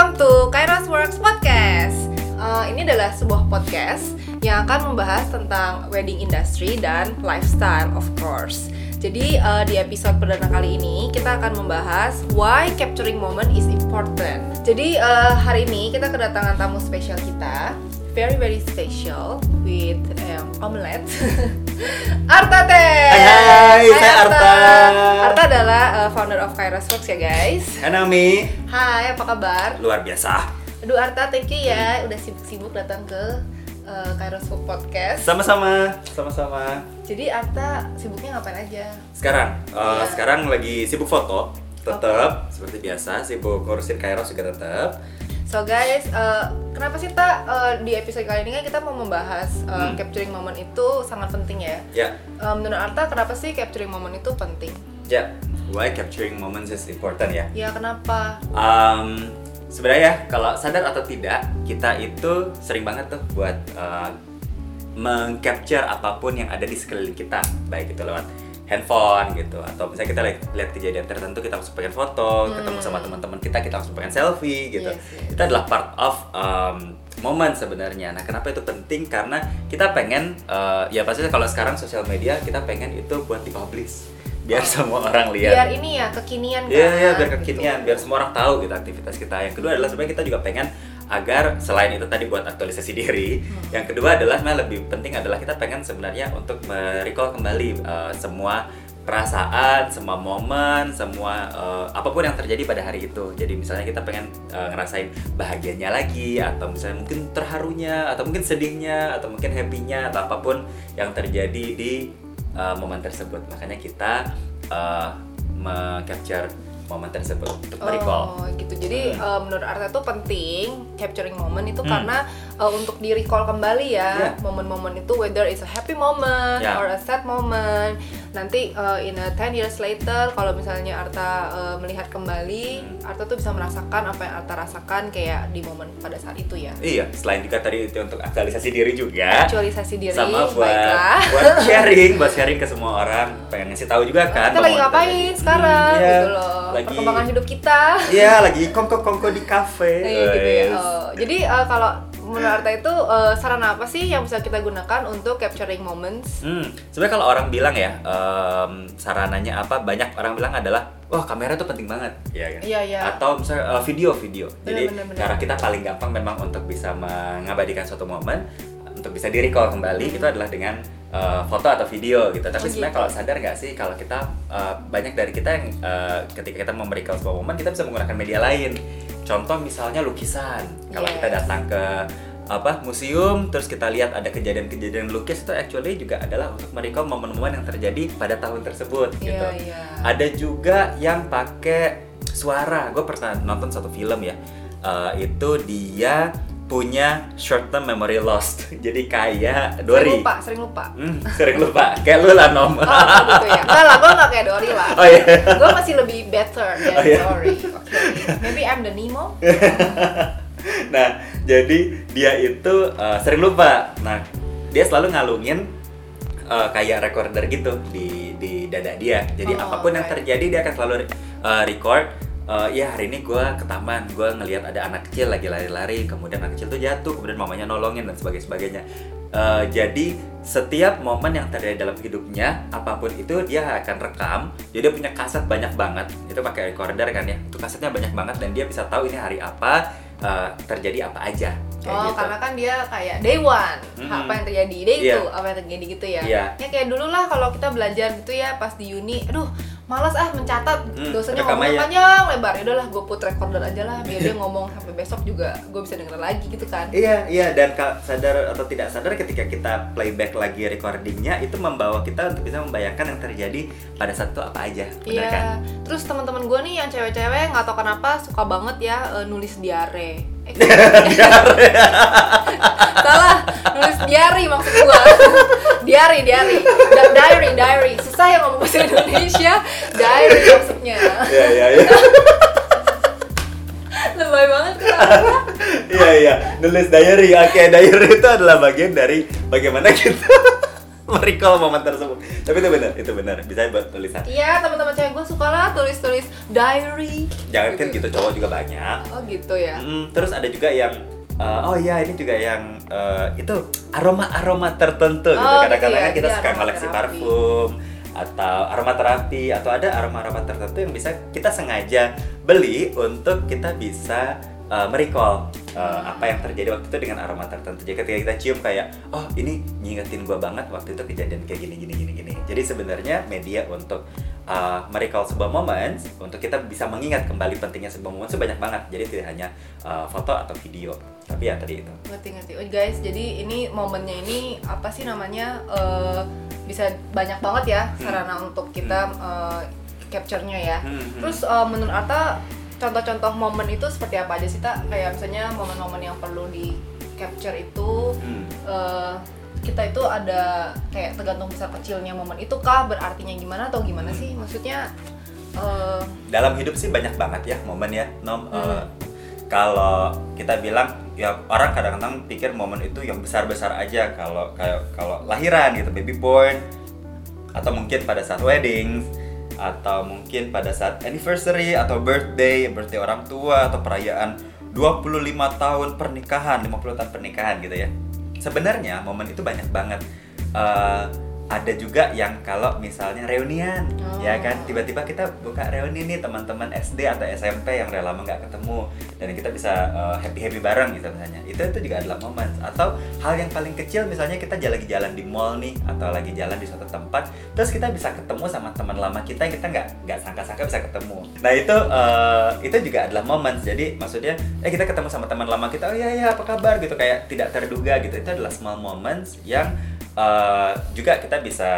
welcome to Kairos Works Podcast. Uh, ini adalah sebuah podcast yang akan membahas tentang wedding industry dan lifestyle, of course. Jadi uh, di episode perdana kali ini kita akan membahas why capturing moment is important. Jadi uh, hari ini kita kedatangan tamu spesial kita, very very special with um, omelet. Arta Teh. Hai, hai, saya Arta. Arta adalah uh, founder of Kairos Works ya guys. Hanami, Hai, apa kabar? luar biasa. Aduh Arta, thank you ya udah sibuk-sibuk datang ke uh, Kairos Works Podcast. Sama-sama, sama-sama. Jadi Arta sibuknya ngapain aja? Sekarang, uh, Iya. sekarang lagi sibuk foto, tetap seperti biasa, sibuk ngurusin Kairos juga tetap. So guys, uh, kenapa sih tak di episode kali ini kan kita mau membahas uh, Hmm. capturing moment itu sangat penting ya. Ya, Uh, menurut Arta kenapa sih capturing moment itu penting? ya. Why capturing moments is important ya? Ya kenapa? Um, sebenarnya kalau sadar atau tidak, kita itu sering banget tuh buat uh, mengcapture apa pun yang ada di sekeliling kita, baik itu lewat handphone gitu atau misalnya kita lihat, lihat kejadian tertentu kita langsung pengen foto, Hmm. ketemu sama teman-teman kita kita langsung pengen selfie gitu. Yes, yes. Itu adalah part of um, moment sebenarnya. Nah, kenapa itu penting? Karena kita pengen uh, ya pastinya kalau sekarang sosial media kita pengen itu buat dipublish biar semua orang lihat. Biar ini ya kekinian kan. Iya, iya, biar kekinian, gitu. biar semua orang tahu gitu aktivitas kita. Yang kedua adalah sebenarnya kita juga pengen agar selain itu tadi buat aktualisasi diri, Hmm. yang kedua adalah nah lebih penting adalah kita pengen sebenarnya untuk merecall kembali uh, semua perasaan, semua momen, semua uh, apa pun yang terjadi pada hari itu. Jadi misalnya kita pengen uh, ngerasain bahagianya lagi, atau misalnya mungkin terharunya, atau mungkin sedihnya, atau mungkin happy-nya, atau apa pun yang terjadi di uh, momen tersebut. Makanya kita uh, meng-capture momen tersebut untuk merecall. Oh gitu. Jadi Hmm. uh, menurut Arta itu penting capturing moment itu Hmm. karena uh, untuk di recall kembali ya Yeah. momen-momen itu whether it's a happy moment Yeah. or a sad moment. Nanti uh, in a 10 years later kalau misalnya Arta uh, melihat kembali, Hmm. Arta tuh bisa merasakan apa yang Arta rasakan kayak di momen pada saat itu ya. Iya, selain juga tadi itu untuk aktualisasi diri juga. Aktualisasi diri, sama buat baiklah. buat sharing, buat sharing ke semua orang. Pengen ngasih tahu juga kan. kita lagi ngapain terjadi. sekarang Hmm, iya. gitu loh. Lagi Perkembangan hidup kita. Iya, lagi kongko-kongko di kafe. Iya gitu ya. Oh, jadi uh, kalau menurut Arta itu uh, sarana apa sih yang bisa kita gunakan untuk capturing moments? Hmm, sebenarnya kalau orang bilang ya, em, sarananya apa? Banyak orang bilang adalah, wah kamera tuh penting banget, ya kan? Iya, iya. Atau misalnya eh, video-video. Jadi Benar, benar, benar. cara kita paling gampang memang untuk bisa mengabadikan suatu momen, untuk bisa di recall kembali itu adalah dengan eh, foto atau video gitu. Tapi Oh, sebenarnya gitu. kalau sadar nggak sih kalau kita eh, banyak dari kita yang eh, ketika kita memberikan sebuah momen kita bisa menggunakan media lain. Contoh misalnya lukisan. Kalau Yes. kita datang ke apa museum terus kita lihat ada kejadian-kejadian lukis itu actually juga adalah untuk merecall momen-momen yang terjadi pada tahun tersebut gitu. Iya, iya. Ada juga yang pakai suara. Gue pernah nonton satu film ya. Eh, itu dia punya short term memory lost. Jadi kayak Sering Dori. lupa, sering lupa. Hmm, sering lupa. Kayak lu lah nom. Oh gitu ya. Enggak lah, gue gak kayak Dory lah. Oh iya. Gue masih lebih better than Oh, iya. Dory. Oke. Maybe I'm the Nemo. nah, jadi dia itu uh, sering lupa. Nah, dia selalu ngalungin uh, kayak recorder gitu di di dada dia. Jadi Oh, apa pun yang oke. terjadi dia akan selalu uh, record. Uh, ya hari ini gue ke taman, gue ngelihat ada anak kecil lagi lari-lari, kemudian anak kecil tuh jatuh, kemudian mamanya nolongin dan sebagainya. sebagainya. Uh, jadi setiap momen yang terjadi dalam hidupnya, apa pun itu dia akan rekam. Jadi dia punya kaset banyak banget. Itu pakai recorder kan ya. Itu kasetnya banyak banget dan dia bisa tahu ini hari apa, uh, terjadi apa aja. Kayak Oh, gitu. karena kan dia kayak day one, Mm-mm. apa yang terjadi day Iya. itu, apa yang terjadi gitu ya. Iya. Ya kayak dulu lah kalau kita belajar gitu ya pas di uni, aduh malas ah mencatat, Hmm, dosennya ngomong panjang lebar, ya udahlah gue put recorder aja lah, biar dia ngomong sampai besok juga gue bisa denger lagi gitu kan. Iya, iya dan sadar atau tidak sadar ketika kita playback lagi recordingnya itu membawa kita untuk bisa membayangkan yang terjadi pada saat itu apa aja, benar Iya, kan? terus teman-teman gue nih yang cewek-cewek nggak tau kenapa suka banget ya eh, nulis diare. Eh, salah, nulis diary maksud gue. diary, diary, Da- diary, diary. Susah ya ngomong bahasa Indonesia. Diary maksudnya. Iya, iya, iya. Lebay banget? Iya, iya. Nulis diary. Oke, diary itu adalah bagian dari bagaimana kita merecall momen tersebut. Tapi itu benar, itu benar. Bisa buat tulisan. Iya, teman-teman cewek gue suka lah tulis-tulis diary. Jangan kan gitu cowok juga banyak. Oh gitu ya. Mm, terus ada juga yang uh, oh iya ini juga yang uh, itu aroma-aroma tertentu gitu. Oh, gitu Kadang-kadang ya, kan kita jadi suka koleksi parfum atau aromaterapi atau ada aroma-aroma tertentu yang bisa kita sengaja beli untuk kita bisa uh, merecall uh, apa yang terjadi waktu itu dengan aroma tertentu. Jadi ketika kita cium kayak oh ini ngingetin gua banget waktu itu kejadian kayak gini gini gini gini. Jadi sebenarnya media untuk uh, merecall sebuah momen untuk kita bisa mengingat kembali pentingnya sebuah momen itu banyak banget. Jadi tidak hanya uh, foto atau video, tapi ya tadi itu. ngerti ngerti oh, guys jadi ini momennya ini apa sih namanya eh, bisa banyak banget ya sarana untuk kita eh, capture-nya ya Hmm, hmm. terus eh, menurut Arta contoh-contoh momen itu seperti apa aja sih tak kayak misalnya momen-momen yang perlu di capture itu Hmm. eh, kita itu ada kayak tergantung besar kecilnya momen itu kah? Berartinya gimana atau gimana sih? Maksudnya eh, dalam hidup sih banyak banget ya momen ya nom. Hmm. eh, kalau kita bilang ya orang kadang-kadang pikir momen itu yang besar-besar aja. Kalau kayak kalau lahiran gitu baby born atau mungkin pada saat wedding atau mungkin pada saat anniversary atau birthday birthday orang tua atau perayaan 25 tahun pernikahan 50 tahun pernikahan gitu ya. Sebenarnya momen itu banyak banget. Eh, ada juga yang kalau misalnya reunian Oh. ya kan? Tiba-tiba kita buka reuni nih teman-teman SD atau SMP yang udah lama nggak ketemu. Dan kita bisa happy happy bareng gitu misalnya. Itu itu juga adalah momen atau hal yang paling kecil misalnya kita lagi jalan di mall nih atau lagi jalan di suatu tempat terus kita bisa ketemu sama teman lama kita yang kita nggak nggak sangka-sangka bisa ketemu. Nah itu eh, itu juga adalah momen jadi maksudnya eh kita ketemu sama teman lama kita oh iya iya apa kabar? gitu. Kayak tidak terduga gitu. Itu adalah small moments yang eh, juga kita bisa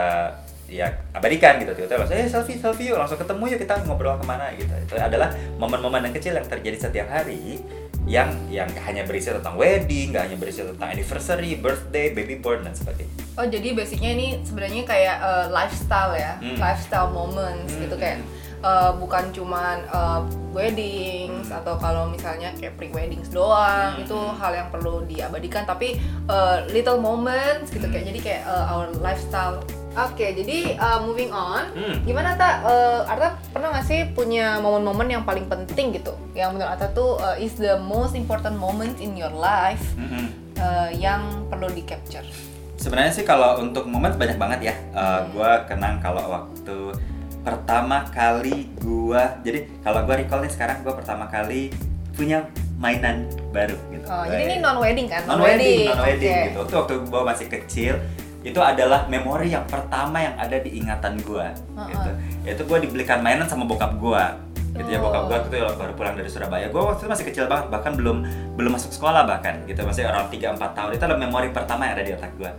ya abadikan gitu tiba-tiba langsung eh selfie selfie yuk langsung ketemu yuk kita ngobrol ke mana gitu itu adalah momen-momen yang kecil yang terjadi setiap hari yang yang hanya berisi tentang wedding nggak hanya berisi tentang anniversary birthday baby born dan sebagainya Oh jadi basicnya ini sebenarnya kayak uh, lifestyle ya, Hmm. lifestyle moments Hmm, gitu hmm. Uh, bukan cuman uh, weddings Hmm. atau kalau misalnya kayak pre weddings doang Hmm, itu hmm. hal yang perlu diabadikan tapi uh, little moments gitu Hmm. kayak jadi kayak uh, our lifestyle. Oke jadi uh, moving on, Hmm. gimana tak? Uh, Arta pernah nggak sih punya momen-momen yang paling penting gitu, yang menurut Arta tuh uh, is the most important moment in your life Mm-mm. uh, yang perlu di capture. Sebenarnya sih kalau untuk momen banyak banget ya. Uh, Hmm. gua kenang kalau waktu pertama kali gua jadi kalau gua recall nih sekarang gua pertama kali punya mainan baru gitu. Oh, jadi ini non wedding kan? non wedding, non wedding Oke. gitu. Waktu waktu gua masih kecil itu adalah memori yang pertama yang ada di ingatan gua Uh-uh. gitu. Yaitu gua dibelikan mainan sama bokap gua. Gitu ya bokap gua Oh. waktu itu baru pulang dari Surabaya. Gua waktu itu masih kecil banget bahkan belum belum masuk sekolah bahkan gitu. Masih orang 3 4 tahun. Itu adalah memori pertama yang ada di otak gua.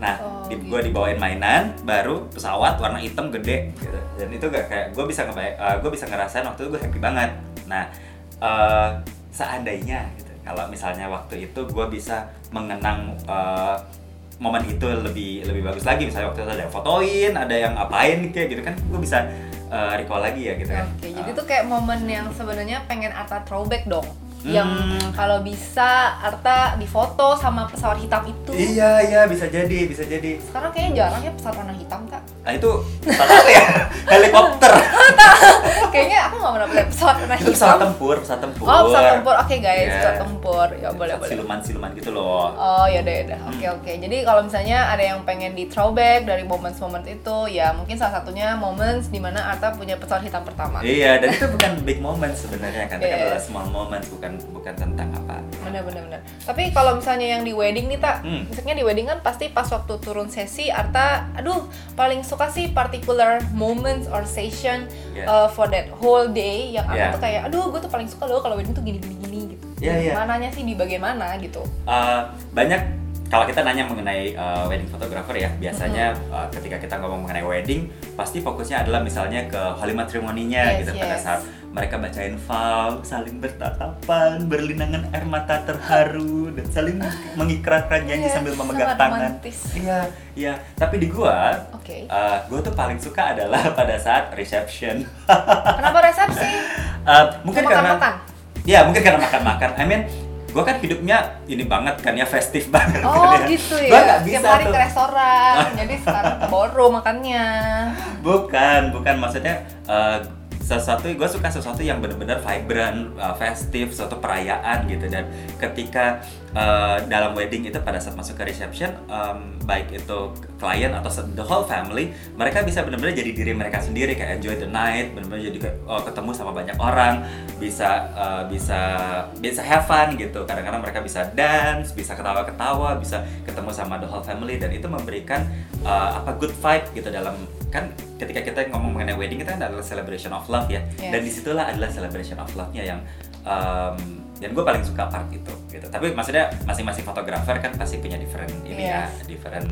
Nah, Oh, di, gitu. gua dibawain mainan baru pesawat warna hitam gede gitu. Dan itu gak kayak gua bisa ngebay eh, gua bisa ngerasain waktu itu gua happy banget. Nah, eh, seandainya gitu kalau misalnya waktu itu gue bisa mengenang eh, momen itu lebih lebih bagus lagi misalnya waktu itu ada yang fotoin ada yang apain kayak gitu kan gue bisa eh, recall lagi ya gitu kan Oke, jadi Eh, tuh kayak momen yang sebenarnya pengen Arta throwback dong. Hmm. Yang kalau bisa Arta difoto sama pesawat hitam itu. iya iya bisa jadi bisa jadi Sekarang kayaknya jarang ya pesawat warna hitam, Kak. nah itu pesawat apa ya helikopter kayaknya aku nggak pernah lihat pesawat warna itu hitam. pesawat tempur pesawat tempur Oh, pesawat tempur. Oke, guys, Iya. pesawat tempur. Ya boleh, boleh. siluman siluman gitu loh Oh ya udah ya udah. Oke Hmm. oke. Jadi kalau misalnya ada yang pengen di throwback dari moments-moments itu, ya mungkin salah satunya moments di mana Arta punya pesawat hitam pertama. Iya, dan itu bukan big moment sebenarnya kan, itu kan Yes. adalah small moment, bukan bukan tentang apa. bener bener bener tapi kalau misalnya yang di wedding nih tak Hmm. misalnya di wedding kan pasti pas waktu turun sesi Arta aduh paling suka sih particular moments or session Yeah. uh, for that whole day yang Arta Yeah. tuh kayak aduh gue tuh paling suka loh kalau wedding tuh gini gini gini gitu Yeah, yeah. mananya sih di bagian mana gitu Uh, banyak kalau kita nanya mengenai uh, wedding photographer ya, biasanya uh, ketika kita ngomong mengenai wedding, pasti fokusnya adalah misalnya ke holy matrimoninya Yes, gitu pada yes. saat mereka bacain vow, saling bertatapan, berlinangan air mata terharu dan saling mengikrarkan janji Yes, sambil memegang tangan. Iya, iya. Tapi di gua, Oke. uh, gua tuh paling suka adalah pada saat reception. kenapa resepsi Uh, mungkin Mau karena makan-makan? ya mungkin karena makan-makan I mean gue kan hidupnya ini banget kan ya festif banget Oh kan ya. gitu ya. Gua bisa Tiap hari tuh. ke restoran. jadi sekarang ballroom makannya. bukan bukan maksudnya eh, sesuatu gue suka sesuatu yang benar-benar vibrant eh, festif suatu perayaan gitu. Dan ketika eh, dalam wedding itu pada saat masuk ke reception em, baik itu klien atau the whole family mereka bisa benar-benar jadi diri mereka sendiri kayak enjoy the night benar-benar jadi oh, ketemu sama banyak orang bisa eh, bisa bisa have fun gitu. Kadang-kadang mereka bisa dance bisa ketawa-ketawa bisa ketemu sama the whole family dan itu memberikan eh, apa good vibe gitu dalam kan ketika kita ngomong mengenai wedding kita kan adalah celebration of love ya Yes. dan di situlah adalah celebration of love-nya yang um, dan gue paling suka part itu gitu tapi maksudnya masing-masing fotografer kan pasti punya different ini ya Yes. different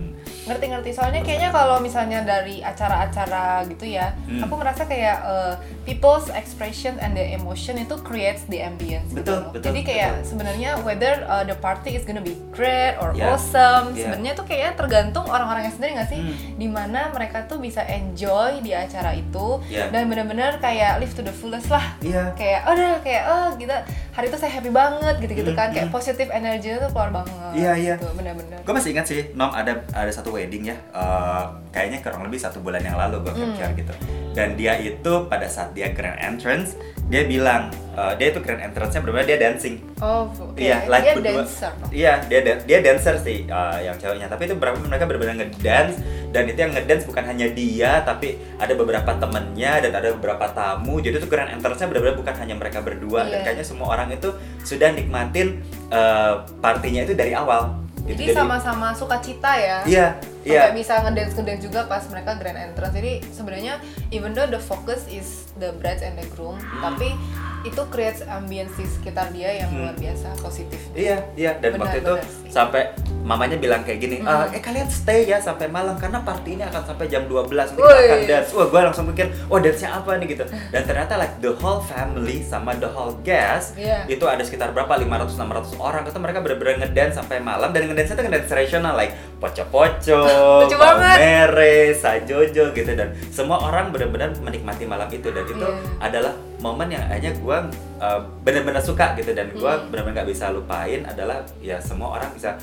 Ngerti-ngerti. Soalnya kayaknya kalau misalnya dari acara-acara gitu ya, Hmm. aku merasa kayak uh, people's expression and the emotion itu creates the ambience. gitu Betul, loh. betul, Jadi kayak betul. sebenarnya whether uh, the party is gonna be great or Yeah. awesome, Yeah. sebenarnya tuh kayaknya tergantung orang-orangnya sendiri nggak sih? Hmm. Di mana mereka tuh bisa enjoy di acara itu Yeah. dan benar-benar kayak live to the fullest lah. iya Kayak oh udah kayak oh kita hari itu saya happy banget gitu-gitu kan kayak hmm. positive energy tuh keluar banget. Iya, iya. Gitu, benar-benar. gue masih ingat sih nom ada ada satu wedding ya eh, kayaknya kurang lebih satu bulan yang lalu gue Hmm. capture gitu dan dia itu pada saat dia grand entrance dia bilang eh, dia itu grand entrance-nya benar-benar dia dancing Oh. Iya, like dia dancer. Iya, dia dia dancer sih uh, yang ceweknya. Tapi itu berapa mereka benar-benar ngedance dan itu yang ngedance bukan hanya dia, tapi ada beberapa temennya dan ada beberapa tamu. Jadi itu grand entrance-nya benar-benar bukan hanya mereka berdua dan Iya. kayaknya semua orang itu sudah nikmatin uh, partinya itu dari awal. Gitu. Jadi sama-sama suka cita ya. Iya, Sampai iya. bisa ngedance ngedance juga pas mereka grand entrance. Jadi sebenarnya even though the focus is the bride and the groom, tapi itu creates ambience di sekitar dia yang Hmm. luar biasa positif. Iya, iya. Dan Benar, waktu itu benar sih. sampai mamanya bilang kayak gini, Hmm. "Ah, eh kalian stay ya sampai malam karena party ini akan sampai jam 12 nanti Wih. kita akan dance. Wah, gue langsung mikir, oh dance-nya apa nih gitu. Dan ternyata like the whole family sama the whole guest Iya. itu ada sekitar berapa 500 600 orang itu mereka benar-benar ngedance sampai malam dan ngedance itu ngedance tradisional like poco-poco, Lucu banget. mere, sajojo gitu dan semua orang benar-benar menikmati malam itu dan itu Iya. adalah momen yang akhirnya gue uh, benar-benar suka gitu dan gue Hmm. benar-benar nggak bisa lupain adalah ya semua orang bisa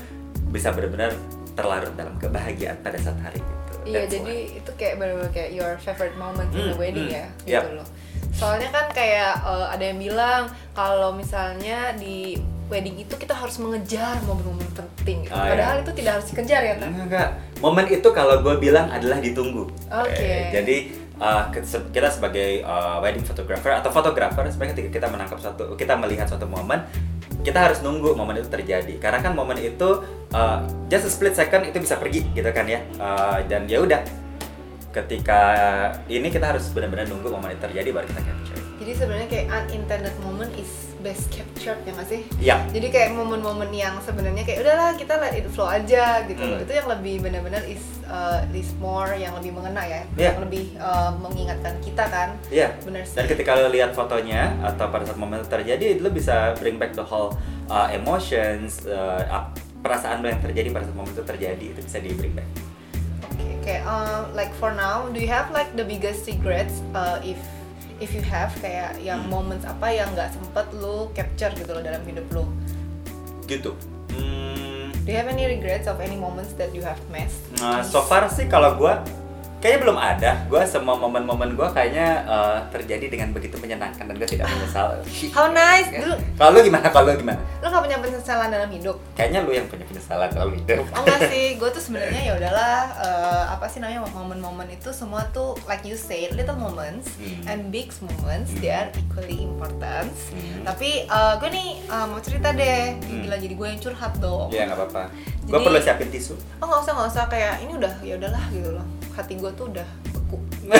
bisa benar-benar terlarut dalam kebahagiaan pada saat hari itu. Iya, That's jadi itu kayak benar-benar kayak your favorite moment in the Hmm, wedding hmm, ya, yep. gitu loh. Soalnya kan kayak eh, ada yang bilang kalau misalnya di wedding itu kita harus mengejar momen-momen penting. gitu. Oh. Padahal itu tidak harus dikejar ya, kan? Enggak. Momen itu kalau gue bilang adalah ditunggu. Oke. Eh, jadi uh, kita sebagai uh, wedding photographer atau fotografer sebenarnya ketika kita menangkap suatu kita melihat suatu momen kita harus nunggu momen itu terjadi karena kan momen itu uh, just a split second itu bisa pergi gitu kan ya Uh, dan ya udah ketika ini kita harus benar-benar nunggu momen itu terjadi baru kita capture. Jadi sebenarnya kayak unintended moment is best captured ya nggak sih? Iya. Jadi kayak momen-momen yang sebenarnya kayak udahlah kita let it flow aja gitu loh. Hmm. Itu yang lebih benar-benar is uh, is more yang lebih mengena ya, Iya. yang lebih uh, mengingatkan kita kan. Iya. Benar sih. Dan ketika lo lihat fotonya atau pada saat momen itu terjadi, lo bisa bring back the whole uh, emotions, uh, perasaan lo yang terjadi pada saat momen itu terjadi itu bisa di bring back. Oke, kayak uh, like for now, do you have like the biggest regrets uh, if if you have kayak yang Hmm. moments apa yang nggak sempet lu capture gitu loh dalam hidup lu? Gitu. Hmm, Do you have any regrets of any moments that you have missed? nah, so far sih kalau gue kayaknya belum ada. Gue semua momen-momen gue kayaknya uh, terjadi dengan begitu menyenangkan dan gue tidak menyesal. How nice! Dulu Kalau lo gimana? Kalau lo gimana? lu gak punya penyesalan dalam hidup? Kayaknya lo yang punya penyesalan dalam hidup. Oh enggak sih, gue tuh sebenarnya ya udahlah eh, apa sih namanya momen-momen itu semua tuh like you say little moments Hmm. and big moments they are equally important. Hmm. Tapi eh, gue nih eh, mau cerita deh, Hmm. gila jadi gue yang curhat dong. Iya nggak apa-apa. Gue perlu siapin tisu. Oh nggak usah nggak usah kayak ini udah ya udahlah gitu loh. Hati gue tuh udah beku.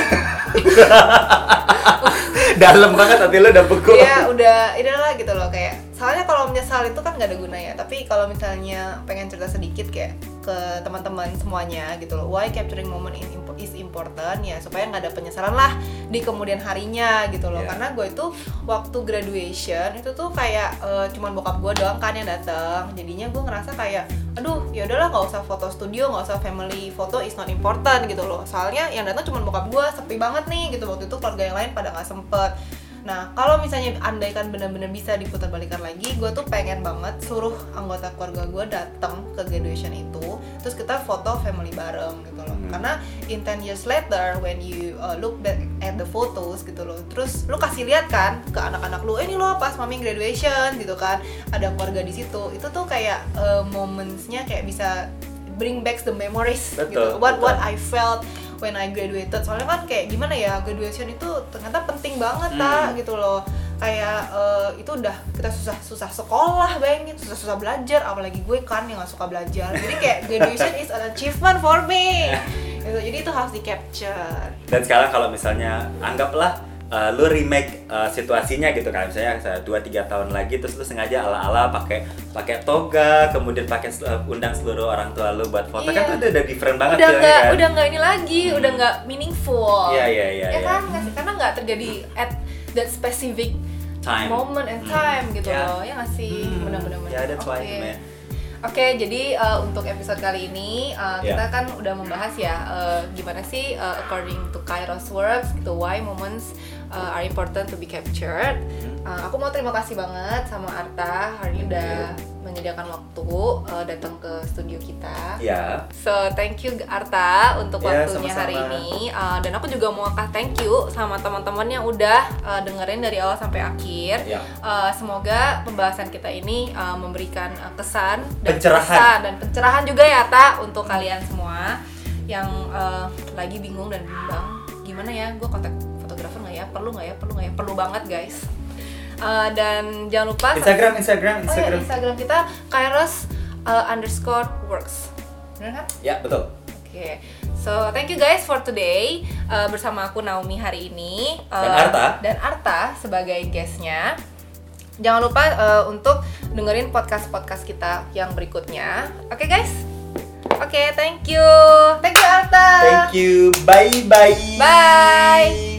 Dalam banget hati lo udah beku. Iya udah ini lah gitu loh kayak soalnya kalau menyesal itu kan nggak ada gunanya tapi kalau misalnya pengen cerita sedikit kayak ke teman-teman semuanya gitu loh why capturing moment in- is important ya supaya nggak ada penyesalan lah di kemudian harinya gitu loh Iya. karena gue itu waktu graduation itu tuh kayak eh, cuman bokap gue doang kan yang datang jadinya gue ngerasa kayak aduh ya udahlah nggak usah foto studio nggak usah family foto is not important gitu loh. Soalnya yang datang cuma bokap gue sepi banget nih gitu. Waktu itu keluarga yang lain pada nggak sempet Nah, kalau misalnya andaikan benar-benar bisa diputar balikan lagi, gue tuh pengen banget seluruh anggota keluarga gue datang ke graduation itu, terus kita foto family bareng gitu loh. Hmm. Karena in 10 years later, when you uh, look back at the photos gitu loh, terus lu kasih lihat kan ke anak-anak lu, eh ini lo pas mami graduation gitu kan, ada keluarga di situ. Itu tuh kayak uh, momentsnya kayak bisa bring back the memories Betul, gitu. What betul. what I felt when I graduated. Soalnya kan kayak gimana ya graduation itu ternyata penting banget Hmm. ta gitu loh. Kayak eh, itu udah kita susah susah sekolah bayangin susah susah belajar apalagi gue kan yang gak suka belajar jadi kayak graduation is an achievement for me gitu. jadi itu harus di capture Dan sekarang kalau misalnya anggaplah uh, lu remake uh, situasinya gitu kan misalnya saya 2 3 tahun lagi terus lu sengaja ala-ala pakai pakai toga kemudian pakai uh, undang seluruh orang tua lu buat foto Iya. kan itu udah different banget udah nggak kan. udah nggak ini lagi udah nggak meaningful Iya, iya, iya, ya iya. kan nggak sih? karena nggak terjadi at that specific Time. moment and Hmm. time gitu Ya. loh ya nggak sih Hmm. benar-benar Ya, that's why, Oke. man. Oke, jadi uh, untuk episode kali ini uh, Ya. kita kan udah membahas ya uh, gimana sih uh, according to Kairos works gitu why moments uh, are important to be captured. Uh, aku mau terima kasih banget sama Arta hari ini udah menyediakan waktu uh, datang ke studio kita. Ya. So thank you Arta untuk Ya, waktunya sama-sama. hari ini Uh, dan aku juga mau kasih thank you sama teman-teman yang udah uh, dengerin dari awal sampai akhir. Ya. Uh, semoga pembahasan kita ini uh, memberikan uh, kesan dan Pencerahan. kesan dan pencerahan juga ya Ta untuk kalian semua yang uh, lagi bingung dan bimbang gimana ya gue kontak ya perlu nggak ya perlu nggak ya perlu banget guys Uh, dan jangan lupa Instagram Instagram oh ya Instagram. Instagram kita kairos uh, underscore works bener kan Ya, betul. Oke, so thank you guys for today Uh, bersama aku Naomi hari ini uh, Dan Arta. dan Arta sebagai guestnya. Jangan lupa uh, untuk dengerin podcast podcast kita yang berikutnya. Oke guys, oke thank you, thank you Arta. Thank you. Bye bye. Bye.